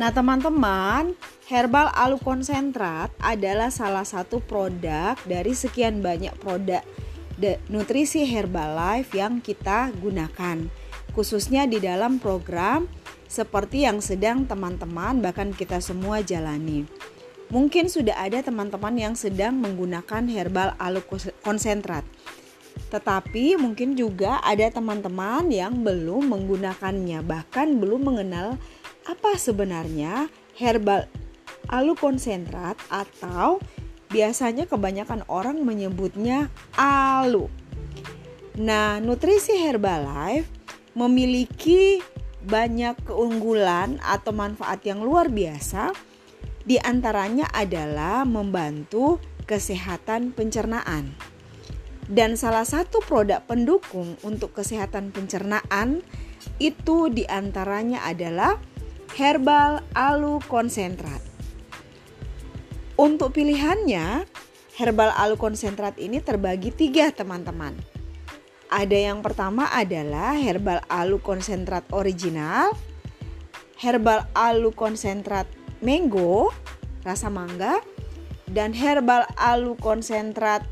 Nah, teman-teman, herbal alu konsentrat adalah salah satu produk dari sekian banyak produk nutrisi Herbalife yang kita gunakan. Khususnya di dalam program seperti yang sedang teman-teman bahkan kita semua jalani. Mungkin sudah ada teman-teman yang sedang menggunakan herbal alu konsentrat. Tetapi mungkin juga ada teman-teman yang belum menggunakannya, bahkan belum mengenal apa sebenarnya herbal alu konsentrat atau biasanya kebanyakan orang menyebutnya alu. Nah, nutrisi Herbalife memiliki banyak keunggulan atau manfaat yang luar biasa di antaranya adalah membantu kesehatan pencernaan. Dan salah satu produk pendukung untuk kesehatan pencernaan itu di antaranya adalah herbal alu konsentrat. Untuk pilihannya, herbal alu konsentrat ini terbagi tiga teman-teman. Ada yang pertama adalah herbal alu konsentrat original, herbal alu konsentrat mango, rasa mangga, dan herbal alu konsentrat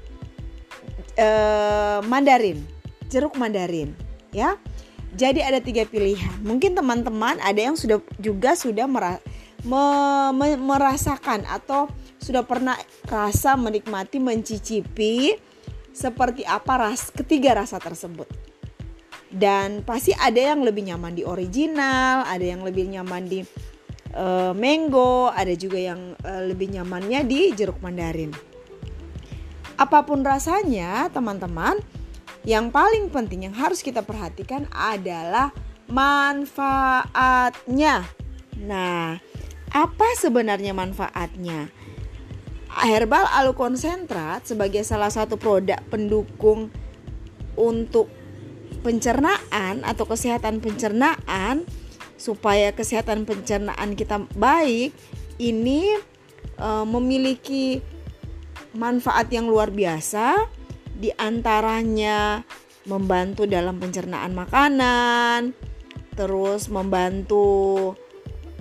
eh, mandarin, jeruk mandarin, ya. Jadi ada tiga pilihan. Mungkin teman-teman ada yang sudah juga sudah me, me, merasakan atau sudah pernah rasa menikmati mencicipi seperti apa ras ketiga rasa tersebut. Dan pasti ada yang lebih nyaman di original, ada yang lebih nyaman di uh, mango, ada juga yang uh, lebih nyamannya di jeruk mandarin. Apa pun rasanya, teman-teman, yang paling penting yang harus kita perhatikan adalah manfaatnya. Nah, apa sebenarnya manfaatnya? Herbal alu konsentrat sebagai salah satu produk pendukung untuk pencernaan atau kesehatan pencernaan supaya kesehatan pencernaan kita baik ini e, memiliki manfaat yang luar biasa di antaranya membantu dalam pencernaan makanan terus membantu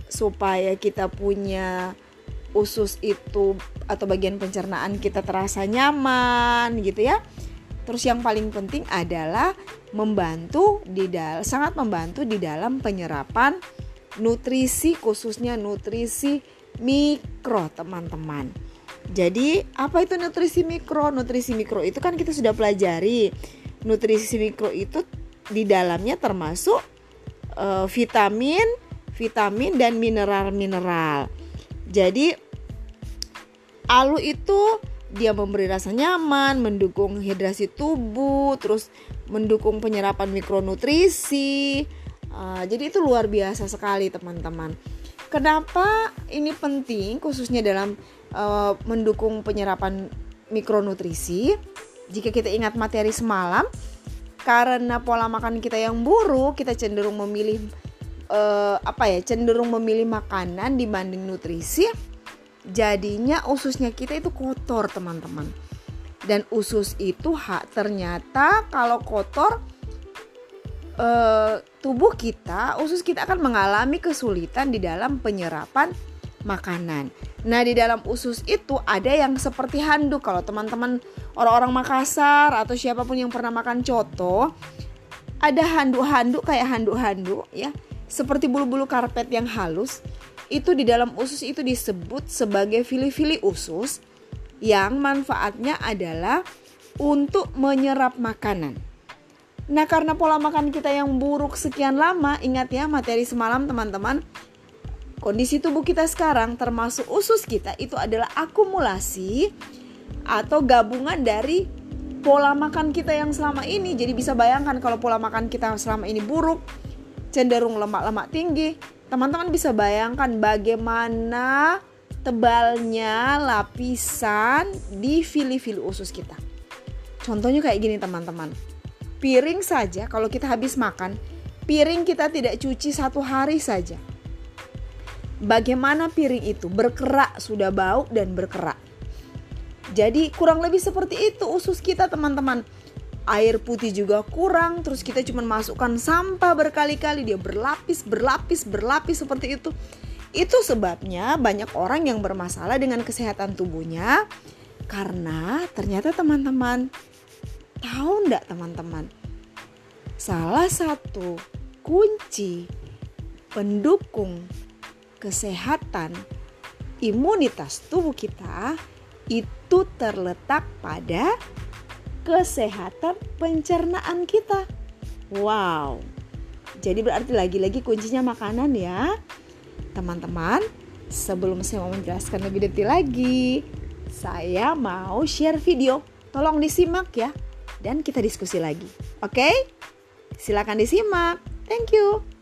supaya kita punya usus itu atau bagian pencernaan kita terasa nyaman gitu ya Terus yang paling penting adalah membantu di dalam sangat membantu di dalam penyerapan nutrisi khususnya nutrisi mikro teman-teman. Jadi apa itu nutrisi mikro? Nutrisi mikro itu kan kita sudah pelajari. Nutrisi mikro itu di dalamnya termasuk uh, vitamin, vitamin dan mineral-mineral. Jadi alu itu dia memberi rasa nyaman, mendukung hidrasi tubuh, terus mendukung penyerapan mikronutrisi. Uh, jadi itu luar biasa sekali teman-teman. Kenapa ini penting khususnya dalam uh, mendukung penyerapan mikronutrisi? Jika kita ingat materi semalam, karena pola makan kita yang buruk, kita cenderung memilih uh, apa ya? Cenderung memilih makanan dibanding nutrisi jadinya ususnya kita itu kotor teman-teman dan usus itu hak ternyata kalau kotor e, tubuh kita usus kita akan mengalami kesulitan di dalam penyerapan makanan. Nah di dalam usus itu ada yang seperti handuk kalau teman-teman orang-orang Makassar atau siapa pun yang pernah makan coto ada handuk-handuk kayak handuk-handuk ya seperti bulu-bulu karpet yang halus itu di dalam usus itu disebut sebagai fili-fili usus yang manfaatnya adalah untuk menyerap makanan. Nah, karena pola makan kita yang buruk sekian lama, ingat ya materi semalam teman-teman, kondisi tubuh kita sekarang termasuk usus kita itu adalah akumulasi atau gabungan dari pola makan kita yang selama ini. Jadi bisa bayangkan kalau pola makan kita selama ini buruk, cenderung lemak-lemak tinggi, teman-teman bisa bayangkan bagaimana tebalnya lapisan di fili-fili usus kita. Contohnya kayak gini teman-teman. Piring saja kalau kita habis makan, piring kita tidak cuci satu hari saja. Bagaimana piring itu berkerak, sudah bau dan berkerak. Jadi kurang lebih seperti itu usus kita teman-teman. Air putih juga kurang terus kita cuma masukkan sampah berkali-kali. Dia berlapis berlapis berlapis seperti itu. Itu sebabnya banyak orang yang bermasalah dengan kesehatan tubuhnya. Karena ternyata teman-teman tahu ndak teman-teman? Salah satu kunci pendukung kesehatan imunitas tubuh kita itu terletak pada kesehatan pencernaan kita. Wow. Jadi berarti lagi-lagi kuncinya makanan ya. Teman-teman, sebelum saya mau menjelaskan lebih detail lagi, saya mau share video. Tolong disimak ya dan kita diskusi lagi. Oke? Silakan disimak. Thank you.